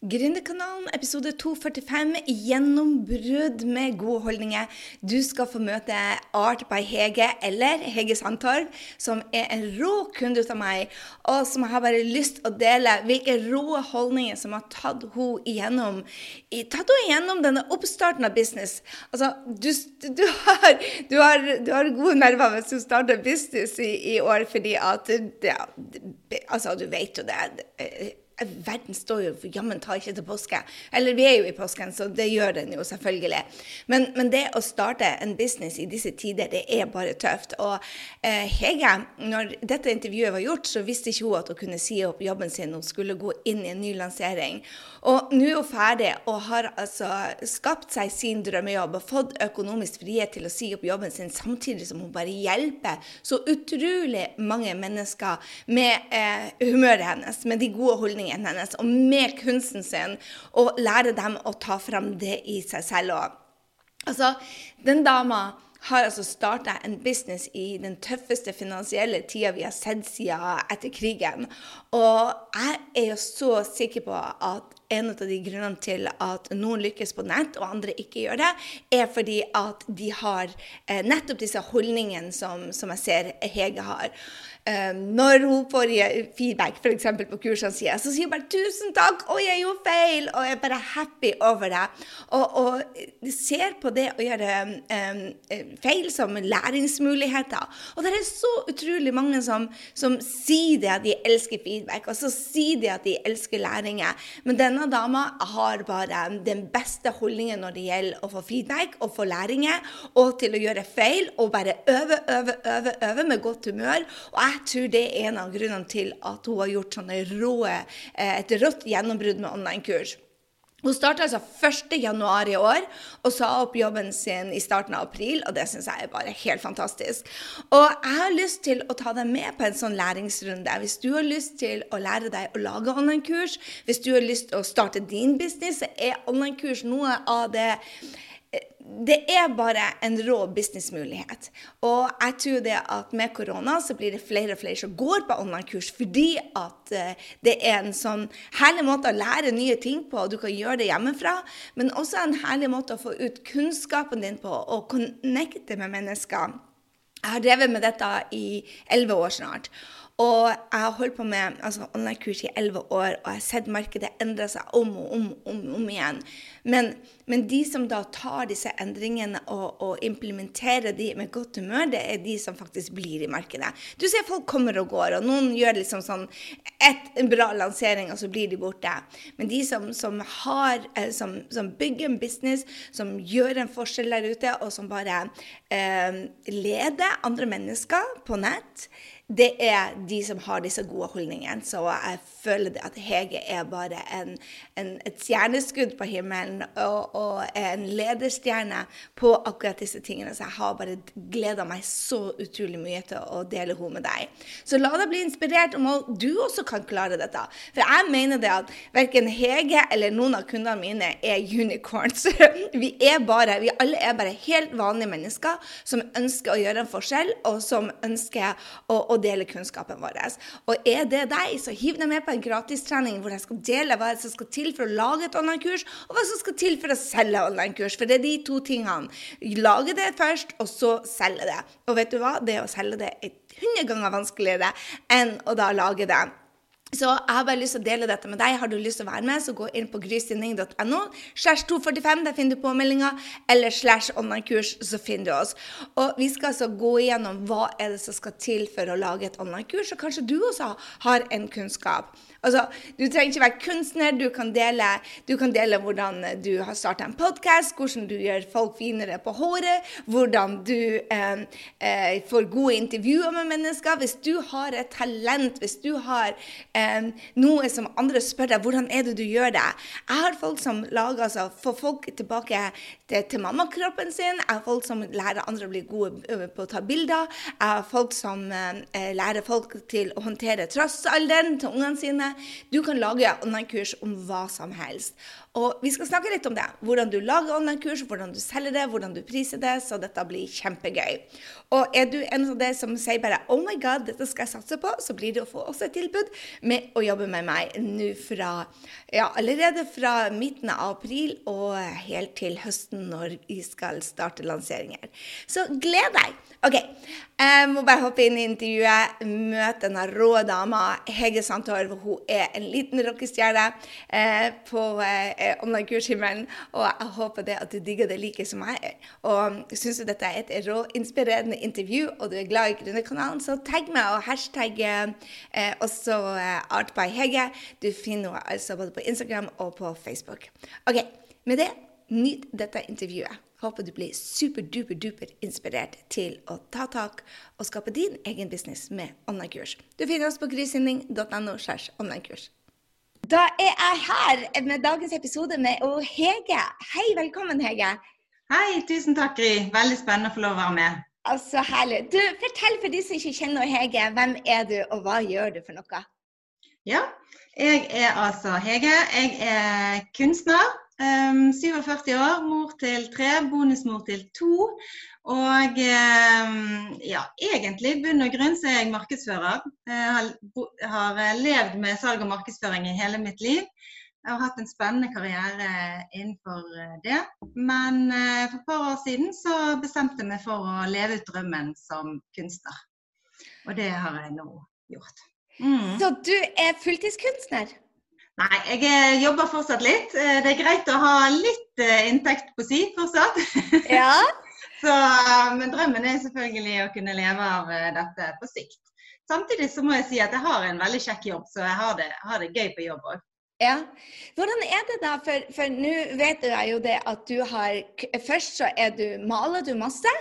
Gründerkanalen, episode 245, gjennombrudd med gode holdninger. Du skal få møte Art by Hege, eller Hege Sandtorv, som er en rå kunde av meg, og som har bare lyst å dele hvilke rå holdninger som har tatt henne igjennom, tatt henne igjennom denne oppstarten av business. Altså, du, du, har, du, har, du har, gode nerver hvis du starter business i, i år, fordi at ja, Altså, du vet jo det verden står jo jammen ta ikke til påske. Eller vi er jo i påsken, så det gjør den jo selvfølgelig. Men, men, det å starte en business i disse tider, det er bare tøft. Og eh, Hege, når dette intervjuet var gjort, så visste ikke hun at hun kunne si opp jobben sin. Hun skulle gå inn i en ny lansering. Og nå er hun ferdig og har altså skapt seg sin drømmejobb og fått økonomisk frihet til å si opp jobben sin, samtidig som hun bare hjelper så utrolig mange mennesker med eh, humøret hennes, med de gode holdningene holdningen hennes og med kunsten sin, og lære dem å ta fram det i seg selv òg. Altså, den dama har altså starta en business i den tøffeste finansielle tida vi har sett siden etter krigen. Og jeg er jo så sikker på at en av de grunnene til at noen lykkes på nett og andre ikke gjør det, er fordi at de har eh, nettopp disse holdningene som, som jeg ser Hege har. Eh, når hun får feedback f.eks. på kursene sine, så sier hun bare 'tusen takk', og jeg gjorde feil', og jeg er bare happy over det. Og, og ser på det å gjøre um, feil som læringsmuligheter. Og det er så utrolig mange som, som sier det at de elsker feedback, og så sier de at de elsker læringer. Men denne dama har bare den beste holdningen når det gjelder å få feedback og få læringer, og til å gjøre feil, og bare øve, øve, øve, øve med godt humør. Og jeg tror det er en av grunnene til at hun har gjort sånne rå, eh, et rått gjennombrudd med online-kurs. Hun starta altså 1.1 i år og sa opp jobben sin i starten av april, og det syns jeg er bare helt fantastisk. Og jeg har lyst til å ta deg med på en sånn læringsrunde. Hvis du har lyst til å lære deg å lage online-kurs, hvis du har lyst til å starte din business, så er online-kurs noe av det det er bare en rå businessmulighet. Og jeg tror det at med korona så blir det flere og flere som går på online-kurs fordi at uh, det er en sånn herlig måte å lære nye ting på, og du kan gjøre det hjemmefra. Men også en herlig måte å få ut kunnskapen din på og connecte med mennesker. Jeg har drevet med dette i elleve år snart. Og jeg har holdt på med altså, online-kurs i elleve år, og jeg har sett markedet endre seg om og om, om, om igjen. Men, men, de som da tar disse endringene og, og, implementerer de med godt humør, det er de som faktisk blir i markedet. Du ser folk kommer og går, og noen gjør liksom sånn et, en bra lansering, og så blir de borte. Men de som, som, har, eh, som, som bygger en business, som gjør en forskjell der ute, og som bare eh, leder andre mennesker på nett, det er de som har disse gode holdningene. Så jeg føler at Hege er bare en, en, et stjerneskudd på himmelen og, og, en lederstjerne på akkurat disse tingene. Så jeg har bare gleda meg så utrolig mye til å dele henne med deg. Så la deg bli inspirert om at du også kan klare dette. For jeg mener det at verken Hege eller noen av kundene mine er unicorns. Vi er bare, vi alle er bare helt vanlige mennesker som ønsker å gjøre en forskjell, og som ønsker å, å dele kunnskapen vår. Og er det deg, så hiv deg med på en gratistrening hvor jeg skal dele hva som skal til for å lage et online-kurs, og hva som skal til for å selge online-kurs. For det er de to tingene. Lage det først, og så selge det. Og vet du hva? Det å selge det er 100 ganger vanskeligere enn å da lage det. Så jeg har bare lyst til å dele dette med deg. Har du lyst til å være med, så gå inn på grysynding.no. Slash 245, der finner du påmeldinga. Eller slash online-kurs, så finner du oss. Og vi skal altså gå igjennom hva er det som skal til for å lage et online-kurs. Og kanskje du også har en kunnskap. Altså, Du trenger ikke være kunstner. Du kan dele, du kan dele hvordan du har starta en podkast, hvordan du gjør folk finere på håret, hvordan du eh, eh, får gode intervjuer med mennesker. Hvis du har et talent, hvis du har eh, noe som andre spør deg hvordan er det du gjør det. Jeg har folk som lager, altså, får folk tilbake til, til mammakroppen sin. Jeg har folk som lærer andre å bli gode på å ta bilder. Jeg har folk som eh, lærer folk til å håndtere trassalderen til ungene sine. Du kan lage online-kurs om hva som helst. Og vi skal snakke litt om det. Hvordan du lager online-kurs, hvordan du selger det, hvordan du priser det. Så dette blir kjempegøy. Og er du en av de som sier bare Oh my God, dette skal jeg satse på, så blir det å få også et tilbud med å jobbe med meg nå fra ja, allerede fra midten av april og helt til høsten når vi skal starte lanseringer. Så gled deg! OK, jeg må bare hoppe inn i intervjuet. Møte denne rå dama, Hege Sandtorv. Hun er en liten rockestjerne eh, på eh, online-kurshimmelen, og jeg håper det at du digger det like som er. Og syns du dette er et råinspirerende intervju, og du er glad i Gründerkanalen, så tagg meg og hashtag eh, også eh, Art by Hege. Du finner henne altså både på Instagram og på Facebook. OK, med det, nyt dette intervjuet. Håper du blir superduper-duper inspirert til å ta tak og skape din egen business med online-kurs. Du finner oss på grysynding.no. Da er jeg her med dagens episode med Hege. Hei, velkommen, Hege. Hei, tusen takk, Gry. Veldig spennende å få lov å være med. Altså, Herlig. Du, Fortell for de som ikke kjenner Hege, hvem er du, og hva gjør du for noe? Ja, jeg er altså Hege. Jeg er kunstner. Um, 47 år, mor til tre, bonusmor til to. Og um, ja, egentlig bunn og grunn så er jeg markedsfører. Jeg har, eh, levd med salg og markedsføring i hele mitt liv. Jeg har hatt en spennende karriere innenfor eh, det. Men uh, for et par år siden så bestemte jeg meg for å leve ut drømmen som kunstner. Og det har jeg nå gjort. Mm. Så du er fulltidskunstner? Nei, jeg eh, jobber fortsatt litt. Eh, det er greit å ha litt eh, inntekt på si fortsatt. Ja. så, men drømmen er selvfølgelig å kunne leve av dette på sikt. Samtidig så må jeg si at jeg har en veldig kjekk jobb, så jeg har det, har det gøy på jobb òg. Ja. Hvordan er det da, for nå vet jeg jo det at du har Først så er du, maler du masse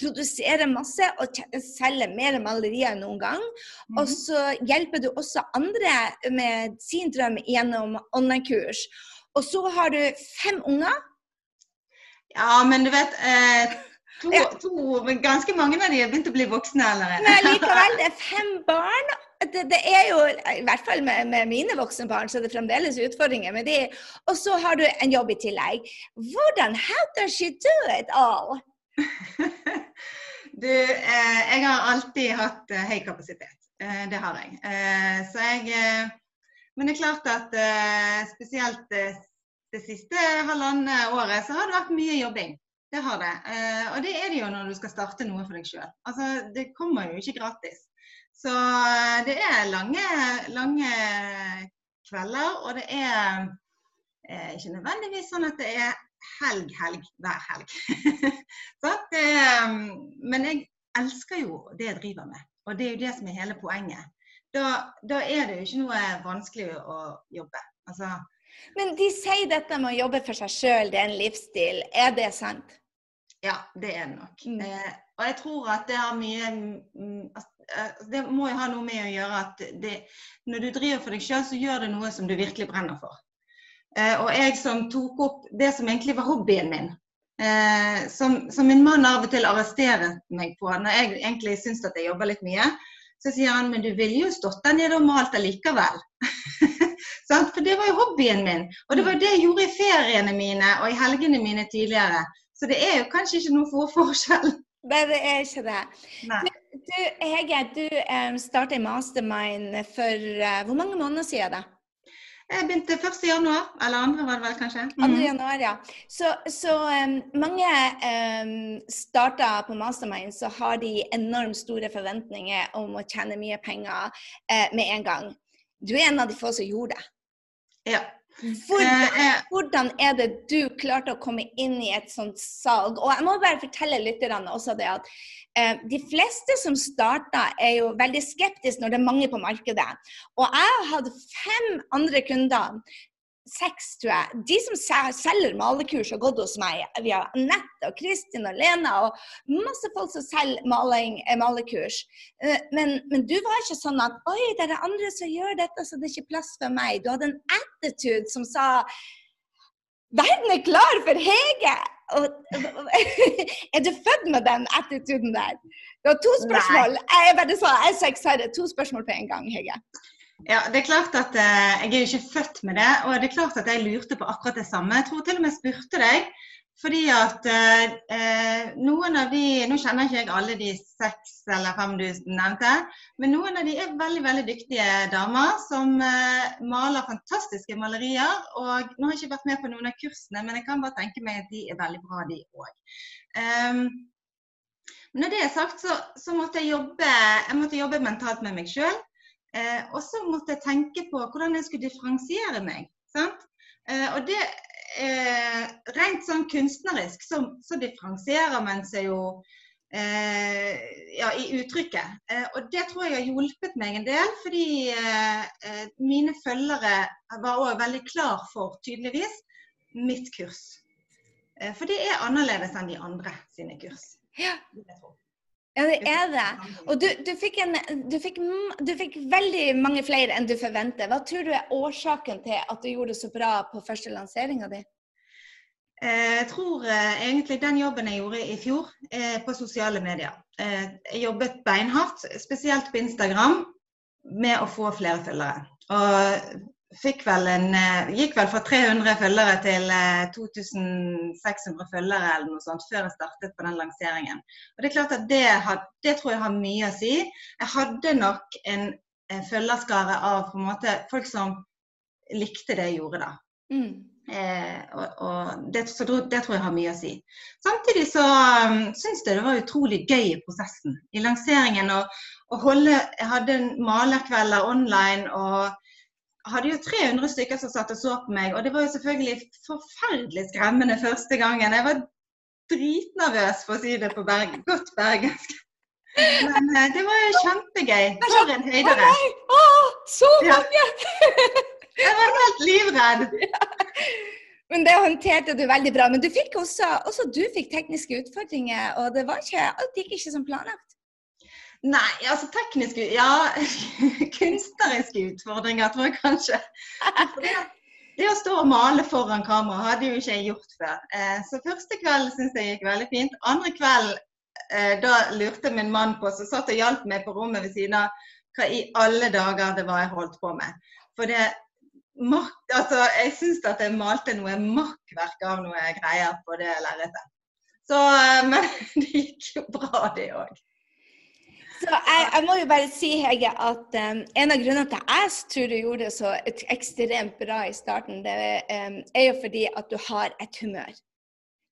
produserer masse og selger mer malerier enn noen gang. Mm. Og så hjelper du også andre med sin drøm gjennom online-kurs. Og så har du fem unger. Ja, men du vet eh, to, ja. to, Ganske mange av de har begynt å bli voksne allerede. Men likevel, det er fem barn. Det, det, er jo, i hvert fall med, med, mine voksne barn, så er det fremdeles utfordringer med de. Og så har du en jobb i tillegg. Hvordan How does she do it all? du, eh, jeg har alltid hatt eh, høy kapasitet. Eh, det har jeg. Eh, så jeg eh, Men det er klart at eh, spesielt det siste halvannet året så har det vært mye jobbing. Det har det. og det er det jo når du skal starte noe for deg sjøl. Altså, det kommer jo ikke gratis. Så det er lange, lange kvelder, og det er ikke nødvendigvis sånn at det er helg, helg hver helg. at, eh, men jeg elsker jo det jeg driver med, og det er jo det som er hele poenget. Da, da er det jo ikke noe vanskelig å jobbe. Altså, men de sier dette med å jobbe for seg sjøl, det er en livsstil. Er det sant? Ja, det er det nok. Mm. Eh, og jeg tror at det har mye altså, Det må jo ha noe med å gjøre at det, når du driver for deg sjøl, så gjør det noe som du virkelig brenner for. Eh, og jeg som tok opp det som egentlig var hobbyen min. Eh, som, som, min mann av og til arresterer meg på når jeg egentlig syns at jeg jobber litt mye. Så sier han men du ville jo stått der nede og malt allikevel. For det var jo hobbyen min. Og det var det jeg gjorde i feriene mine og i helgene mine tidligere. Så det er jo kanskje ikke noen for forskjell. Nei, det er ikke det. Du, Hege, du um, startet Mastermind for uh, hvor mange måneder siden? da? Jeg begynte 1. januar, eller andre var det vel kanskje. Mm. 2. januar, ja. Så, så um, mange um, starter på Mastermind, så har de enormt store forventninger om å tjene mye penger uh, med en gang. Du er en av de få som gjorde det. Ja. Hvordan, eh, eh. hvordan, er det du klarte å komme inn i et sånt salg? Og jeg må bare fortelle lytterne også det at eh, de fleste som starter, er jo veldig skeptiske når det er mange på markedet. Og jeg har hatt fem andre kunder seks, tror jeg. De som selger malekurs, har gått hos meg. Vi har Anette og Kristin og Lena og masse folk som selger maling, eh, malekurs. Eh, men, men, du var ikke sånn at Oi, det er det andre som gjør dette, så det er ikke plass for meg. Du hadde en attitude som sa Verden er klar for Hege! Og, er du født med den attituden der? Du har to spørsmål. Nei. Jeg bare sa, jeg er så excited. To spørsmål på en gang, Hege. Ja, det er klart at eh, Jeg er jo ikke født med det, og det er klart at jeg lurte på akkurat det samme. Jeg tror til og med jeg spurte deg Fordi at eh, noen av de Nå kjenner ikke jeg alle de seks eller fem du nevnte, men noen av de er veldig veldig dyktige damer som eh, maler fantastiske malerier. Og nå har jeg ikke vært med på noen av kursene, men jeg kan bare tenke meg at de er veldig bra, de òg. Um, ehm, når det er sagt, så, så, måtte jeg jobbe, jeg måtte jobbe mentalt med meg sjøl. Eh, og så måtte jeg tenke på hvordan jeg skulle differensiere meg. Eh, og det eh, Rent sånn kunstnerisk så, så differensierer man seg jo eh, ja, i uttrykket. Eh, og det tror jeg har hjulpet meg en del, fordi eh, mine følgere var òg veldig klar for, tydeligvis, mitt kurs. for det er annerledes enn de andre sine kurs. Ja. Ja, det er det. Og du, du, fikk en, du, fikk, du, fikk veldig mange flere enn du forventer. Hva tror du er årsaken til at du gjorde det så bra på første lanseringa di? Eh, jeg tror eh, egentlig den jobben jeg gjorde i fjor eh, på sosiale medier. Jeg jobbet beinhardt, spesielt på Instagram, med å få flere følgere. Og vel en, eh, gikk vel fra 300 følgere til 2600 eh, følgere eller noe sånt før jeg startet på den lanseringen. Og Det er klart at det, had, det tror jeg har mye å si. Jeg hadde nok en, en følgerskare av på en måte folk som likte det jeg gjorde da. Mm. Eh, og, og det, så det tror jeg har mye å si. Samtidig så um, syns jeg det var utrolig gøy i prosessen. I lanseringen og å holde Jeg hadde malerkvelder online. og hadde jo 300 stykker som satt og så på meg, og det var jo selvfølgelig forferdelig skremmende første gangen. Jeg var dritnervøs, for å si det på berg godt bergensk. Men eh, det var jo kjempegøy. For en høydere. Å, så mange! Jeg var helt livredd. Men det håndterte du veldig bra. Men du fikk også, også du fikk tekniske utfordringer, og det var ikke, alt gikk ikke som planlagt. Nei, altså tekniske Ja, kunstneriske utfordringer, tror jeg kanskje. Det, det, å stå og male foran kamera hadde jo ikke jeg gjort før. Eh, så første kveld syns jeg gikk veldig fint. Andre kveld eh, da lurte min mann på, som satt og hjalp meg på rommet ved siden av, hva i alle dager det var jeg holdt på med. For det altså, jeg syns at jeg malte noe makkverk av noe greier på det lerretet. Så, eh, men det gikk jo bra, det òg. Jeg, jeg, må jo bare si, Hege, at um, en av grunnene til at jeg tror du gjorde det så ekstremt bra i starten, det um, er jo fordi at du har et humør.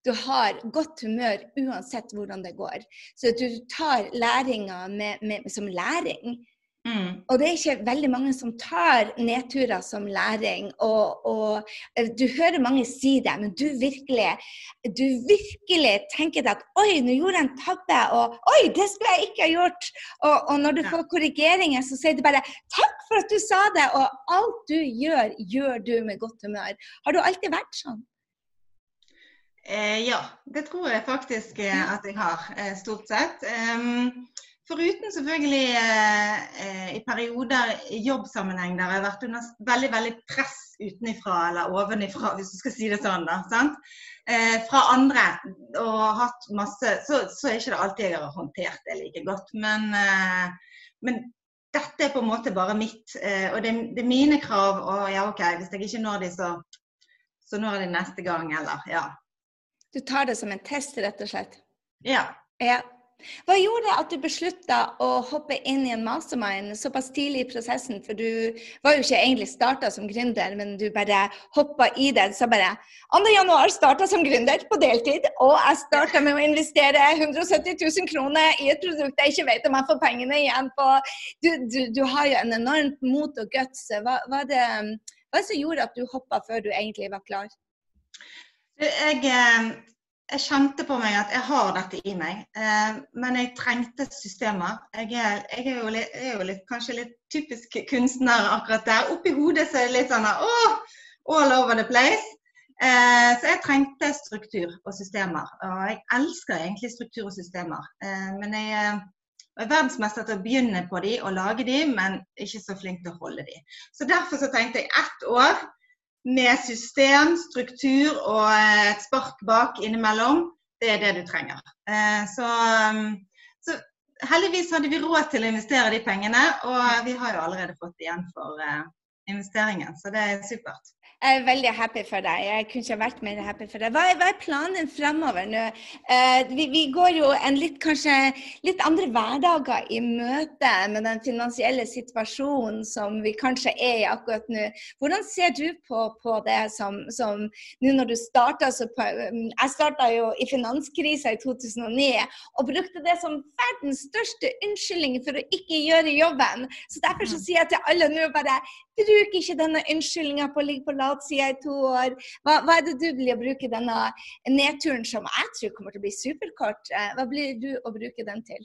Du har godt humør uansett hvordan det går. Så du tar læringa som læring. Mm. Og det er ikke veldig mange som tar nedturer som læring. Og, og, eh, du hører mange si det, men du virkelig, du virkelig tenker at oi, nå gjorde jeg en tabbe, og oi, det skulle jeg ikke ha gjort. Og, og når du får korrigeringer, så sier du bare takk for at du sa det, og alt du gjør, gjør du med godt humør. Har du alltid vært sånn? Eh, ja, det tror jeg faktisk eh, at jeg har, eh, stort sett. Um, Foruten selvfølgelig eh, eh, i perioder i jobbsammenheng der jeg har vært under veldig veldig press utenifra eller ovenifra, hvis du skal si det sånn. da, sant? Eh, fra andre og hatt masse så, så, er ikke det alltid jeg har håndtert det like godt. Men, eh, men dette er på en måte bare mitt. Eh, og det, det, er mine krav. Og ja, OK, hvis jeg ikke når de, så, så når jeg de neste gang, eller ja. Du tar det som en test, rett og slett? Ja. ja. Hva gjorde at du beslutta å hoppe inn i en mastermind såpass tidlig i prosessen? For du var jo ikke egentlig starta som gründer, men du bare hoppa i det. Så bare 2.1 starta som gründer på deltid, og jeg starta med å investere 170 000 kroner i et produkt jeg ikke vet om jeg får pengene igjen på. Du, du, du har jo en enormt mot og guts. Hva, hva, det, hva det som gjorde at du hoppa før du egentlig var klar? Jeg, eh, jeg kjente på meg at jeg har dette i meg, eh, men jeg trengte systemer. Jeg er, jeg er, jo, litt, er jo litt, kanskje litt typisk kunstner akkurat der. Oppi hodet så er det litt sånn oh, all over the place. Eh, så jeg trengte struktur og systemer. Og jeg elsker egentlig struktur og systemer. Eh, men jeg er verdensmester til å begynne på de og lage de, men ikke så flink til å holde de. Så derfor så tenkte jeg ett år med system, struktur og et spark bak innimellom, det er det du trenger. Eh, så, um, så, heldigvis hadde vi råd til å investere de pengene, og vi har jo allerede fått igjen for eh, investeringen, så det er supert. Jeg er veldig happy for deg. Jeg kunne ikke vært mer happy for deg. Hva er, hva er planen fremover nå? Uh, vi, vi, går jo en litt, kanskje litt andre hverdager i møte med den finansielle situasjonen som vi kanskje er i akkurat nå. Hvordan ser du på, på det som, som nå når du starta Jeg starta jo i finanskrisa i 2009 og brukte det som verdens største unnskyldning for å ikke gjøre jobben. Så derfor så sier jeg til alle nå bare bruk ikke denne unnskyldninga på å ligge på latsida i to år. Hva, hva, er det du å bruke denne nedturen som jeg tror kommer til å bli superkort? Eh, hva blir du å bruke den til?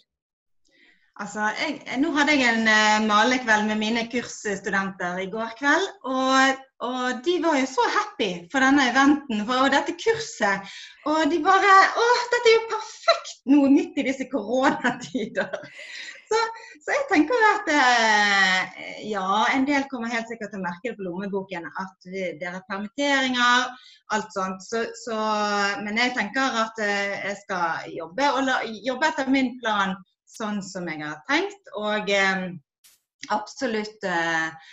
Altså, jeg, Nå hadde jeg en uh, malekveld med mine kursstudenter i går kveld. Og, og, de var jo så happy for denne eventen for, og dette kurset. Og de bare Å, dette er jo perfekt nå midt i disse koronatider. Så, så, jeg tenker at eh, ja, en del kommer helt sikkert til å merke det på lommeboken at det er permitteringer, alt sånt. Så, så, men jeg tenker at eh, jeg skal jobbe, la, jobbe etter min plan sånn som jeg har tenkt. Og eh, absolutt eh,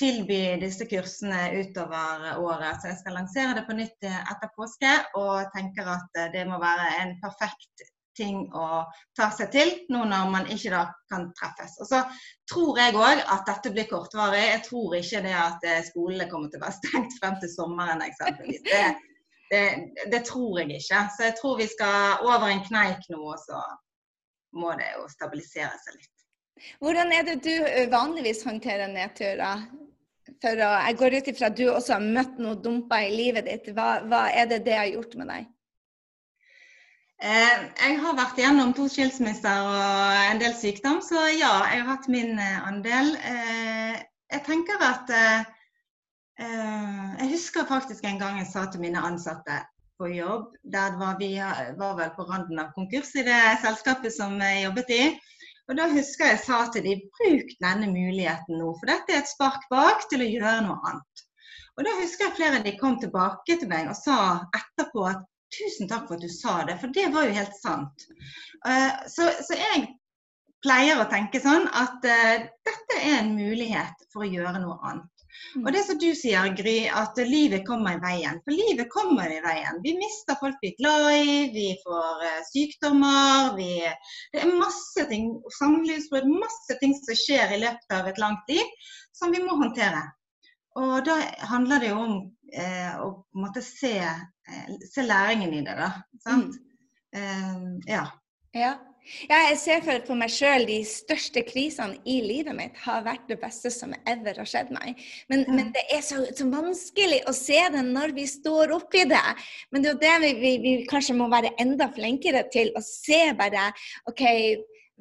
tilby disse kursene utover året. Så jeg skal lansere det på nytt etter påske, og tenker at det må være en perfekt ting å ta seg til nå når man ikke da kan treffes. Og så tror jeg òg at dette blir kortvarig. Jeg tror ikke det at eh, skolene kommer til å være stengt frem til sommeren eksempelvis. Det, det, det, tror jeg ikke. Så jeg tror vi skal over en kneik nå, og så må det jo stabilisere seg litt. Hvordan er det du vanligvis håndterer nedturer? For å, jeg går ut ifra at du også har møtt noe dumper i livet ditt. Hva, hva er det det har gjort med deg? Eh, jeg har vært gjennom to skilsmisser og en del sykdom, så ja, jeg har hatt min eh, andel. Eh, jeg tenker at Jeg husker faktisk en gang jeg sa til mine ansatte på jobb, der var vi var vel på randen av konkurs i det selskapet som jeg jobbet i. Og Da husker jeg sa til dem bruk denne muligheten nå, for dette er et spark bak til å gjøre noe annet. Og Da husker jeg flere av de kom tilbake til meg og sa etterpå at Tusen takk for at du sa det, for det var jo helt sant. Uh, så, så, jeg pleier å tenke sånn at uh, dette er en mulighet for å gjøre noe annet. Og det som du sier, Gry, at livet kommer i veien. For livet kommer i veien. Vi mister folk vi er glad i, vi får uh, sykdommer. Vi, det er masse ting, samlivsbrudd, masse ting som skjer i løpet av et langt liv som vi må håndtere. Og da handler det jo om eh, og på en måte se, eh, se, læringen i det, da. Sant? Mm. Eh, ja. ja. Ja, jeg ser for, på meg sjøl de største krisene i livet mitt har vært det beste som ever har skjedd meg. Men, mm. men det er så, så, vanskelig å se det når vi står oppi det. Men det er jo det vi, vi, vi kanskje må være enda flinkere til å se bare OK,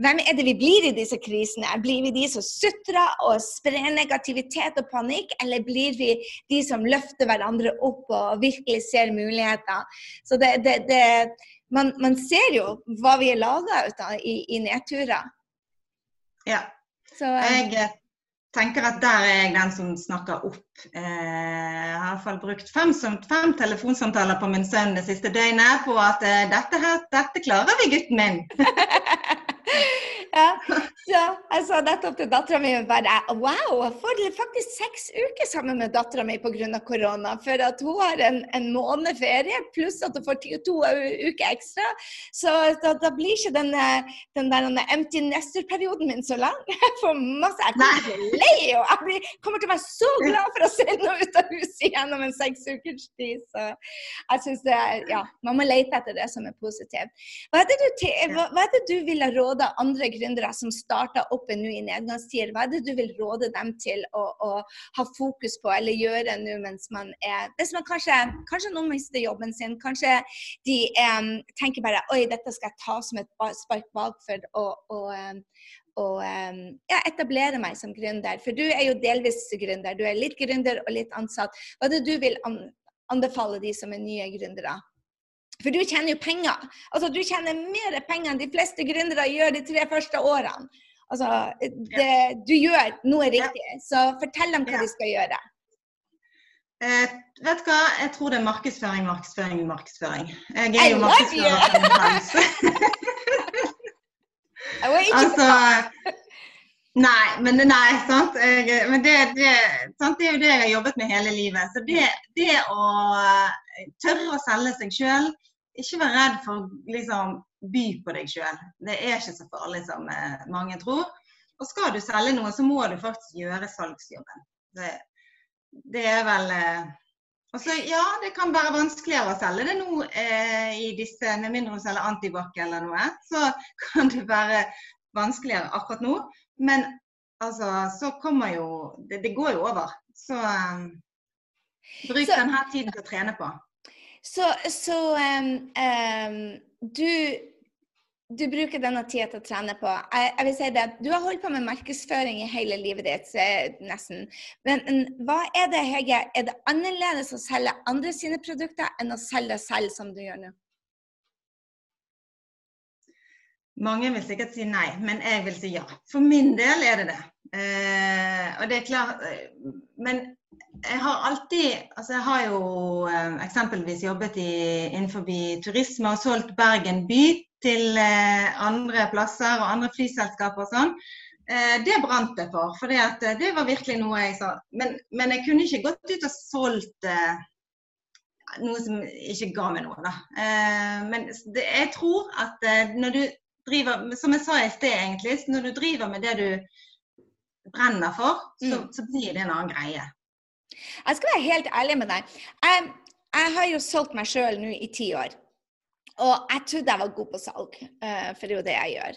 hvem er det vi blir i disse krisene? Blir vi de som sutrer og sprer negativitet og panikk, eller blir vi de som løfter hverandre opp og virkelig ser muligheter? Så det, det, det, man, man, ser jo hva vi er laga ut av i, i nedturer. Ja. Så, eh, jeg tenker at der er jeg den som snakker opp. Eh, jeg har i hvert fall brukt fem, fem, telefonsamtaler på min sønn det siste døgnet på at eh, dette, her, dette klarer vi, gutten min. ja, så jeg sa nettopp til dattera mi bare Wow, jeg får faktisk seks uker sammen med dattera mi pga. korona. For at hun har en, en måned ferie, pluss at hun får to uker ekstra. Så da, da blir ikke den, den der empty nester-perioden min så lang. Jeg får masse Jeg kommer til å le, og jeg blir, kommer til å være så glad for å se noe ut av huset gjennom en seks ukers tid. Så jeg syns det er Ja, man må lete etter det som er positivt. Hva er det du, hva, hva er det du ville råde andre gründere som starter opp nå i nedgangstider, hva er det du vil råde dem til å, å ha fokus på eller gjøre nå mens man er Hvis man kanskje, kanskje noen mister jobben sin, kanskje de um, tenker bare oi, dette skal jeg ta som et spark bak for å, å og um, ja, etablere meg som gründer. For du er jo delvis gründer. Du er litt gründer og litt ansatt. Hva er det du vil anbefale de som er nye gründere? For du tjener jo penger. Altså, du tjener mer penger enn de fleste gründere gjør de tre første årene. Altså, det, du gjør noe riktig. Så fortell dem hva de skal gjøre. Eh, vet du hva, jeg tror det er markedsføring, markedsføring, markedsføring. Jeg er jo markedsfører. altså, Nei, men nei, sant. Jeg, men det, det, sant? det, er jo det jeg har jobbet med hele livet. Så det, det å tørre å selge seg sjøl, ikke være redd for liksom, by på deg sjøl. Det er ikke så farlig som eh, mange tror. Og skal du selge noe, så må du faktisk gjøre salgsjobben. Det, det er vel eh, og ja, det kan være vanskeligere å selge det nå eh, i disse, med mindre du selger antibac eller noe. Så kan det være vanskeligere akkurat nå. Men altså, så kommer jo Det, det går jo over. Så um, bruk så, denne tiden til å trene på. Så, så um, um, du du bruker denne tida til å trene på. Jeg, vil si det, Du har holdt på med markedsføring i hele livet ditt, nesten. Men hva er det, Hege? Er det annerledes å selge andre sine produkter enn å selge selv, som du gjør nå? Mange vil sikkert si nei, men jeg vil si ja. For min del er det det. Eh, og det er klart eh, Men jeg har alltid Altså, jeg har jo eh, eksempelvis jobbet i, innenfor turisme og solgt Bergen by til eh, andre plasser og andre flyselskaper og sånn. Eh, det brant jeg for, for det, det var virkelig noe jeg sa. Men, men, jeg kunne ikke gått ut og solgt eh, noe som ikke ga meg noe, da. men det, jeg tror at når du driver, som jeg sa i sted egentlig, når du driver med det du brenner for, så, mm. så blir det en annen greie. Jeg skal være helt ærlig med deg. Jeg, jeg har jo solgt meg sjøl nå i ti år. Og jeg trodde jeg var god på salg, uh, for det er jo det jeg gjør.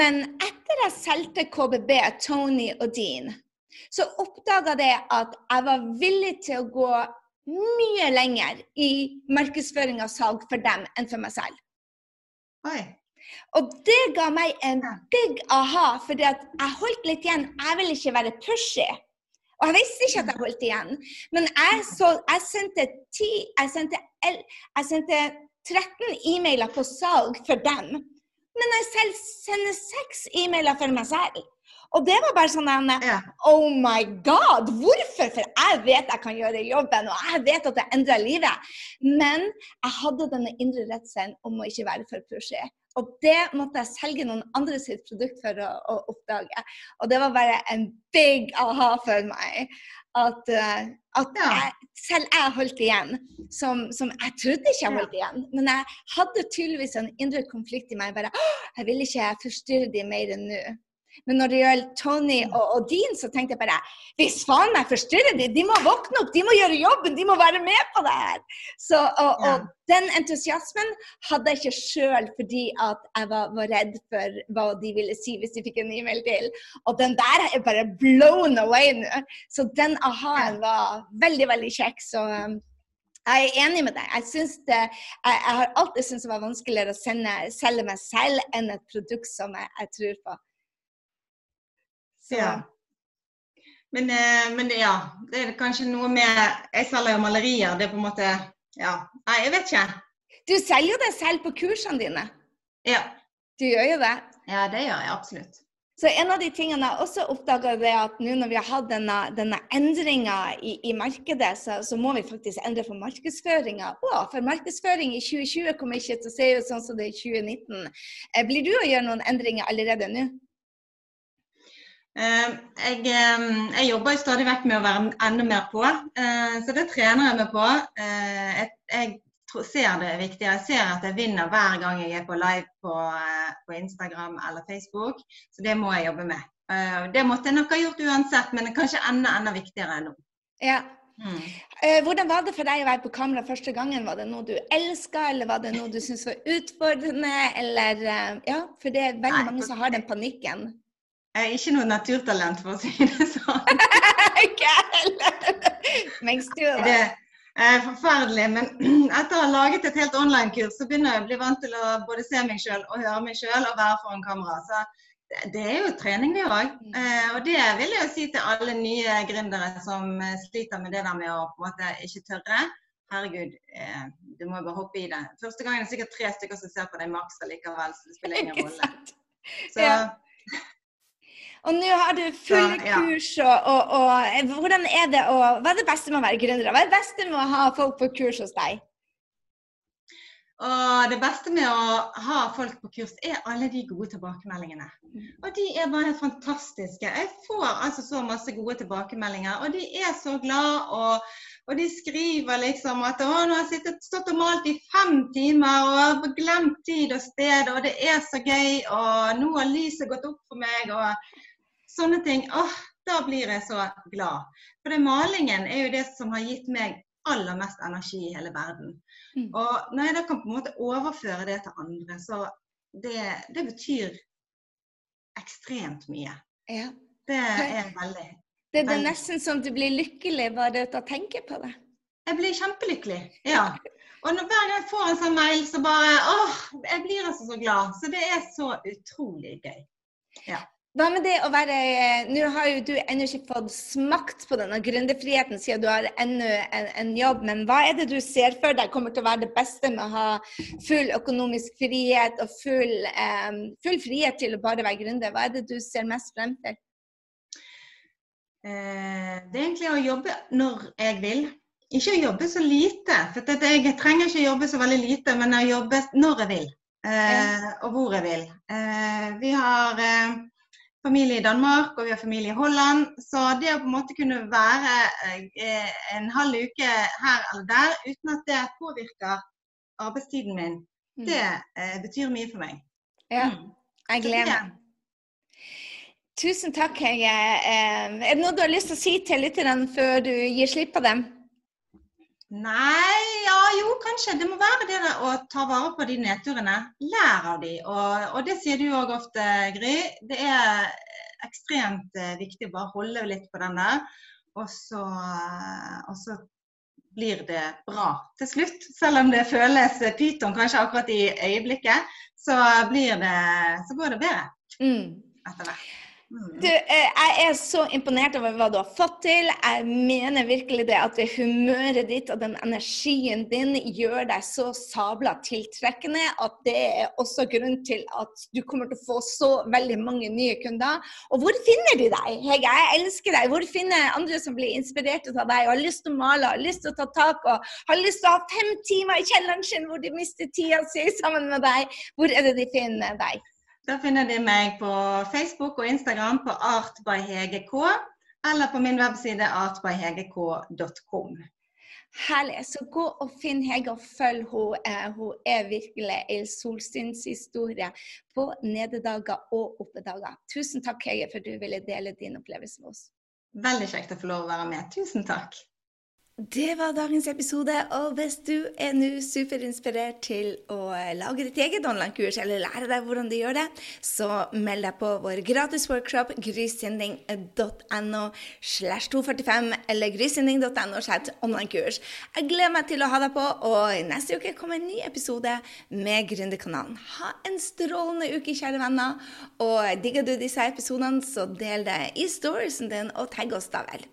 Men etter jeg solgte KBB, Tony og Dean, så oppdaga jeg at jeg var villig til å gå mye lenger i markedsføring av salg for dem enn for meg selv. Oi. Og det ga meg en big aha, fordi jeg holdt litt igjen. Jeg ville ikke være pushy. Og jeg visste ikke at jeg holdt igjen. Men jeg, så, jeg sendte ti Jeg sendte, jeg sendte 13 e-mailer på salg for dem. Men jeg selv sender seks e-mailer for meg selv. Og det var bare sånn ja. Oh my God! Hvorfor? For jeg vet jeg kan gjøre jobben, og jeg vet at det endrer livet. Men jeg hadde denne indre redselen om å ikke være for pushy. Og det måtte jeg selge noen andre sitt produkt for å, å oppdage. Og det var bare en big aha for meg at, uh, at jeg, selv jeg holdt igjen, som, som, jeg trodde ikke jeg holdt igjen. Men jeg hadde tydeligvis en indre konflikt i meg. bare, Jeg vil ikke forstyrre dem mer enn nå. Men når det gjelder Tony og, og Dean, så tenkte jeg bare Hvis faen meg forstyrrer de, de må våkne opp, de må gjøre jobben, de må være med på det her. Så, og, og den entusiasmen hadde jeg ikke sjøl fordi at jeg var, var, redd for hva de ville si hvis de fikk en e-mail til. Og den der er bare blown away nå. Så den aha-en var veldig, veldig kjekk. Så um, jeg er enig med deg. Jeg, det, jeg, jeg har alltid syntes det var vanskeligere å sende, selge meg selv enn et produkt som jeg, jeg tror på. Ja. Men, eh, men, ja, det er kanskje noe med Jeg selger jo malerier. Det er på en måte Ja. Nei, jeg vet ikke. Du selger jo deg selv på kursene dine. Ja. Du gjør jo det. Ja, det gjør jeg absolutt. Så en av de tingene jeg også oppdaga, er at nå når vi har hatt denne, denne endringa i, i, markedet, så, så, må vi faktisk endre for markedsføringa. For markedsføring i 2020 kommer ikke til å se ut sånn som det er i 2019. Eh, blir du å gjøre noen endringer allerede nå? Eh, jeg, eh, jeg, jobber stadig vekk med å være enda mer på, eh, så det trener jeg meg på. Jeg, jeg ser det er viktig. Jeg ser at jeg vinner hver gang jeg er på live på, på Instagram eller Facebook, så det må jeg jobbe med. Det måtte jeg nok ha gjort uansett, men det er kanskje enda, enda viktigere nå. Ja. Mm. Hvordan var det for deg å være på kamera første gangen? Var det noe du elska, eller var det noe du syntes var utfordrende? Eller, ja, for det er veldig Nei, mange som har den panikken. Jeg er ikke noe naturtalent, for å si det sånn. Ikke heller. Det er forferdelig. Men etter å ha laget et helt online-kurs, så begynner jeg å bli vant til å både se meg sjøl og høre meg sjøl og være foran kamera. Så det er jo trening, det òg. Mm. Eh, og det vil jeg jo si til alle nye gründere som eh, sliter med det der med å på en måte ikke tørre. Herregud, eh, du må bare hoppe i det. Første gangen er det sikkert tre stykker som ser på deg maks likevel, så det spiller ingen rolle. Så og nå har du fulle ja, ja. kurs, og, og, og, hvordan er det å Hva er det beste med å være gründer? Hva er det beste med å ha folk på kurs hos deg? Og det beste med å ha folk på kurs, er alle de gode tilbakemeldingene. Og de er bare fantastiske. Jeg får altså så masse gode tilbakemeldinger, og de er så glad. Og, og de skriver liksom at å, nå har jeg sittet, stått og malt i fem timer og har glemt tid og sted, og det er så gøy, og nå har lyset gått opp for meg, og sånne ting. Åh, da blir jeg så glad. For det, malingen er jo det som har gitt meg aller mest energi i hele verden. Mm. Og når jeg da kan på en måte overføre det til andre, så det, det betyr ekstremt mye. Ja. Det er veldig Det er det nesten som du blir lykkelig bare av å tenke på det? Jeg blir kjempelykkelig, ja. Og når, hver gang jeg får en sånn mail, så bare åh, jeg blir altså så glad. Så det er så utrolig gøy. Ja. Hva med det å være Nå har jo du ennå ikke fått smakt på denne gründerfriheten siden du har ennå en, en, jobb, men hva er det du ser for deg kommer til å være det beste med å ha full økonomisk frihet og full, um, full frihet til å bare være gründer? Hva er det du ser mest frem til? Eh, det er egentlig å jobbe når jeg vil. Ikke å jobbe så lite, for jeg trenger ikke å jobbe så veldig lite, men å jobbe når jeg vil. Eh, og hvor jeg vil. Eh, vi har eh, familie i Danmark og vi har familie i Holland. Så det å på en måte kunne være eh, en halv uke her eller der uten at det påvirker arbeidstiden min, mm. det mm. betyr mye for meg. Ja, mm. jeg gleder meg. Tusen takk, Hege. Eh, er det noe du har lyst til å si til lytterne før du gir slipp på dem? Nei, ja jo, kanskje. Det må være det der å ta vare på de nedturene. Lær av de. Og, og det sier du òg ofte, Gry. Det er ekstremt eh, viktig å bare holde litt på den der. Og så, og så blir det bra til slutt. Selv om det føles pyton kanskje akkurat i øyeblikket, så, blir det, så går det bedre mm. etter hvert. Du, eh, jeg er så imponert over hva du har fått til. Jeg mener virkelig det at det humøret ditt og den energien din gjør deg så sabla tiltrekkende at det er også grunn til at du kommer til å få så veldig mange nye kunder. Og hvor finner de deg? Hege, jeg elsker deg. Hvor finner andre som blir inspirert av deg og har lyst til å male, har lyst til å ta tak og har lyst til å ha fem timer i kjelleren sin hvor de mister tida si sammen med deg? Hvor er det de finner deg? Da finner de meg på Facebook og Instagram på Art by Hege K, eller på min webside artbyhegek.com. Herlig. Så gå og finn Hege og følg henne. Eh, hun er virkelig en solsynshistorie på nededager og oppedager. Tusen takk, Hege, for du ville dele din opplevelse med oss. Veldig kjekt å få lov å være med. Tusen takk. Det var dagens episode. Og hvis du er nå superinspirert til å lage ditt eget online-kurs, eller lære deg hvordan du gjør det, så meld deg på vår gratis workshop grysynding.no slash 245 eller grysynding.no slash online-kurs. Jeg gleder meg til å ha deg på, og neste uke kommer en ny episode med Gründerkanalen. Ha en strålende uke, kjære venner. Og digger du disse episodene, så del det i storiesen din, og tagg oss da vel.